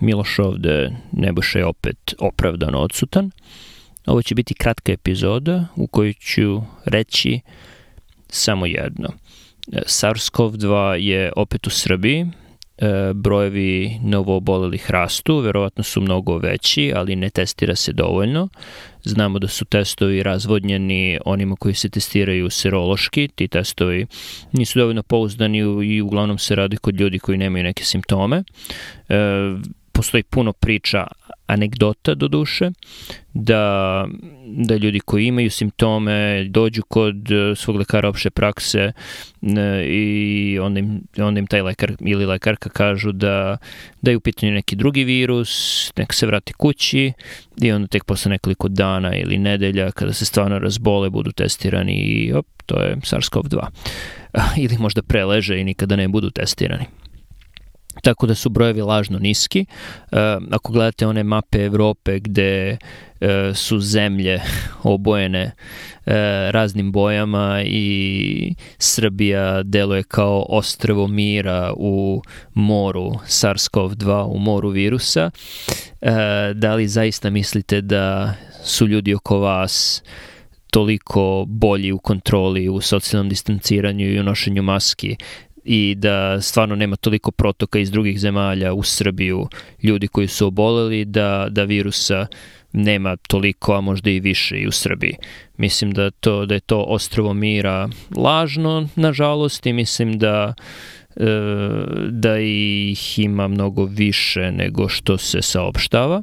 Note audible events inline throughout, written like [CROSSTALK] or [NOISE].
Miloš ovde, Nebojša je opet opravdano odsutan. Ovo će biti kratka epizoda u kojoj ću reći samo jedno. SARS-CoV-2 je opet u Srbiji, e, brojevi novoobolelih rastu, verovatno su mnogo veći, ali ne testira se dovoljno. Znamo da su testovi razvodnjeni onima koji se testiraju serološki, ti testovi nisu dovoljno pouzdani i uglavnom se radi kod ljudi koji nemaju neke simptome. Postoji puno priča anegdota do duše, da, da ljudi koji imaju simptome dođu kod e, svog lekara opšte prakse e, i onda im, onda im taj lekar ili lekarka kažu da, da je u pitanju neki drugi virus, nek se vrati kući i onda tek posle nekoliko dana ili nedelja kada se stvarno razbole budu testirani i op, to je SARS-CoV-2. [LAUGHS] Ili možda preleže i nikada ne budu testirani tako da su brojevi lažno niski. E, ako gledate one mape Evrope gde e, su zemlje [LAUGHS] obojene e, raznim bojama i Srbija deluje kao ostrvo mira u moru SARS-CoV-2, u moru virusa, da li zaista mislite da su ljudi oko vas toliko bolji u kontroli, u socijalnom distanciranju i u nošenju maski i da stvarno nema toliko protoka iz drugih zemalja u Srbiju ljudi koji su oboleli da, da virusa nema toliko, a možda i više i u Srbiji. Mislim da, to, da je to ostrovo mira lažno, nažalost, i mislim da e, da ih ima mnogo više nego što se saopštava.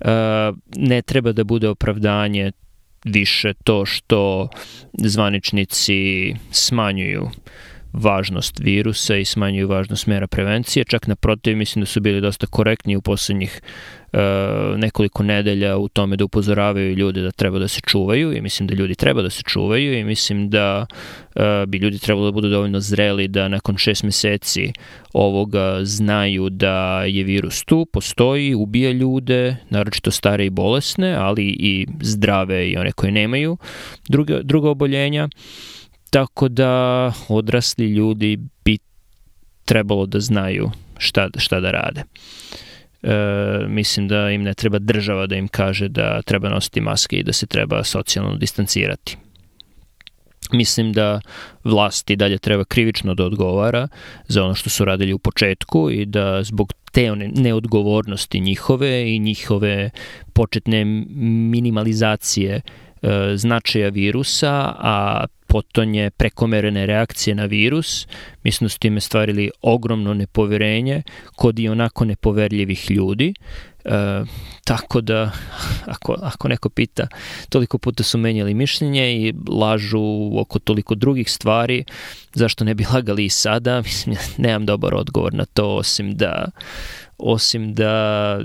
E, ne treba da bude opravdanje više to što zvaničnici smanjuju važnost virusa i smanjuju važnost mera prevencije. Čak naprotiv, mislim da su bili dosta korektni u poslednjih e, nekoliko nedelja u tome da upozoravaju ljude da treba da se čuvaju i mislim da ljudi treba da se čuvaju i mislim da e, bi ljudi trebalo da budu dovoljno zreli da nakon šest meseci ovoga znaju da je virus tu, postoji, ubija ljude, naročito stare i bolesne, ali i zdrave i one koje nemaju druga, druga oboljenja. Tako da odrasli ljudi bi trebalo da znaju šta, šta da rade. E, mislim da im ne treba država da im kaže da treba nositi maske i da se treba socijalno distancirati. Mislim da vlast i dalje treba krivično da odgovara za ono što su radili u početku i da zbog te one neodgovornosti njihove i njihove početne minimalizacije značaja virusa, a potonje prekomerene reakcije na virus. Mislim da su time stvarili ogromno nepoverenje kod i onako nepoverljivih ljudi. E, tako da, ako, ako neko pita, toliko puta su menjali mišljenje i lažu oko toliko drugih stvari, zašto ne bi lagali i sada? Mislim, nemam dobar odgovor na to, osim da, osim da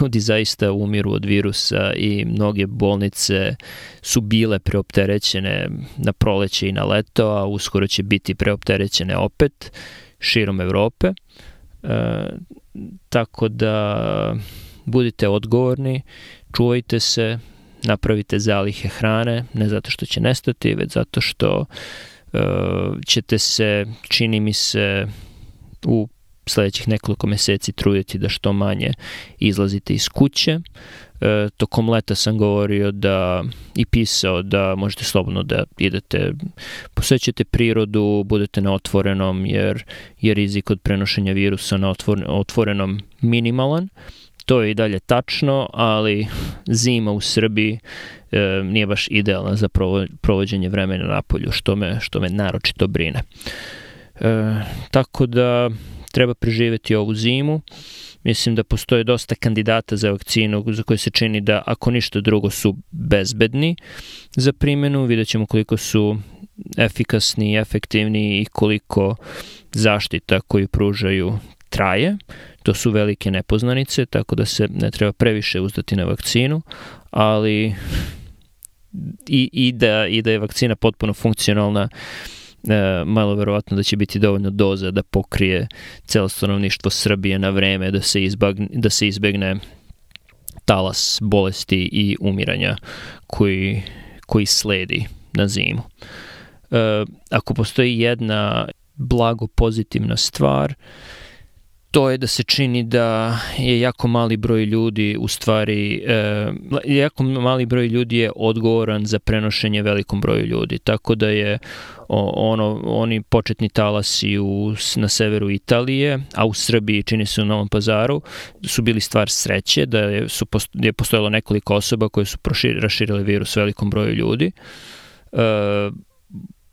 ljudi zaista umiru od virusa i mnoge bolnice su bile preopterećene na proleće i na leto, a uskoro će biti preopterećene opet širom Evrope. E, tako da budite odgovorni, čuvajte se, napravite zalihe hrane, ne zato što će nestati, već zato što e, ćete se, čini mi se, u sledećih nekoliko meseci truditi da što manje izlazite iz kuće. E, tokom leta sam govorio da i pisao da možete slobodno da idete, posećate prirodu, budete na otvorenom jer je rizik od prenošenja virusa na otvorenom minimalan. To je i dalje tačno, ali zima u Srbiji e, nije baš idealna za provođenje vremena na polju, što me, što me naročito brine. E, tako da treba preživeti ovu zimu. Mislim da postoje dosta kandidata za vakcinu za koje se čini da ako ništa drugo su bezbedni za primjenu. Vidjet ćemo koliko su efikasni efektivni i koliko zaštita koju pružaju traje. To su velike nepoznanice, tako da se ne treba previše uzdati na vakcinu, ali i, i, da, i da je vakcina potpuno funkcionalna e, malo verovatno da će biti dovoljno doza da pokrije celo stanovništvo Srbije na vreme da se, izbagne, da se izbegne talas bolesti i umiranja koji, koji sledi na zimu. E, ako postoji jedna blago pozitivna stvar, to je da se čini da je jako mali broj ljudi u stvari, e, jako mali broj ljudi je odgovoran za prenošenje velikom broju ljudi, tako da je ono, oni početni talasi u, na severu Italije, a u Srbiji, čini se u Novom pazaru, su bili stvar sreće, da je, su, je postojalo nekoliko osoba koje su prošir, raširile virus velikom broju ljudi. E,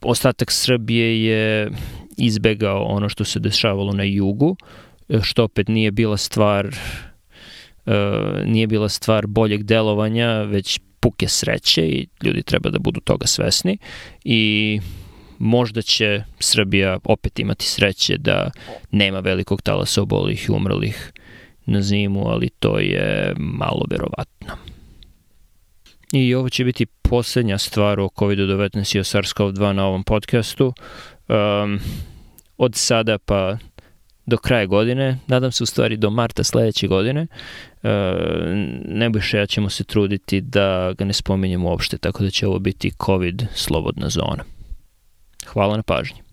ostatak Srbije je izbegao ono što se dešavalo na jugu, što opet nije bila stvar uh, nije bila stvar boljeg delovanja, već puke sreće i ljudi treba da budu toga svesni i možda će Srbija opet imati sreće da nema velikog talasa obolih i umrlih na zimu, ali to je malo verovatno. I ovo će biti poslednja stvar o COVID-19 i o SARS-CoV-2 na ovom podcastu. Um, od sada pa do kraja godine, nadam se u stvari do marta sledeće godine, e, Nebojša ja ćemo se truditi da ga ne spominjemo uopšte, tako da će ovo biti COVID slobodna zona. Hvala na pažnji.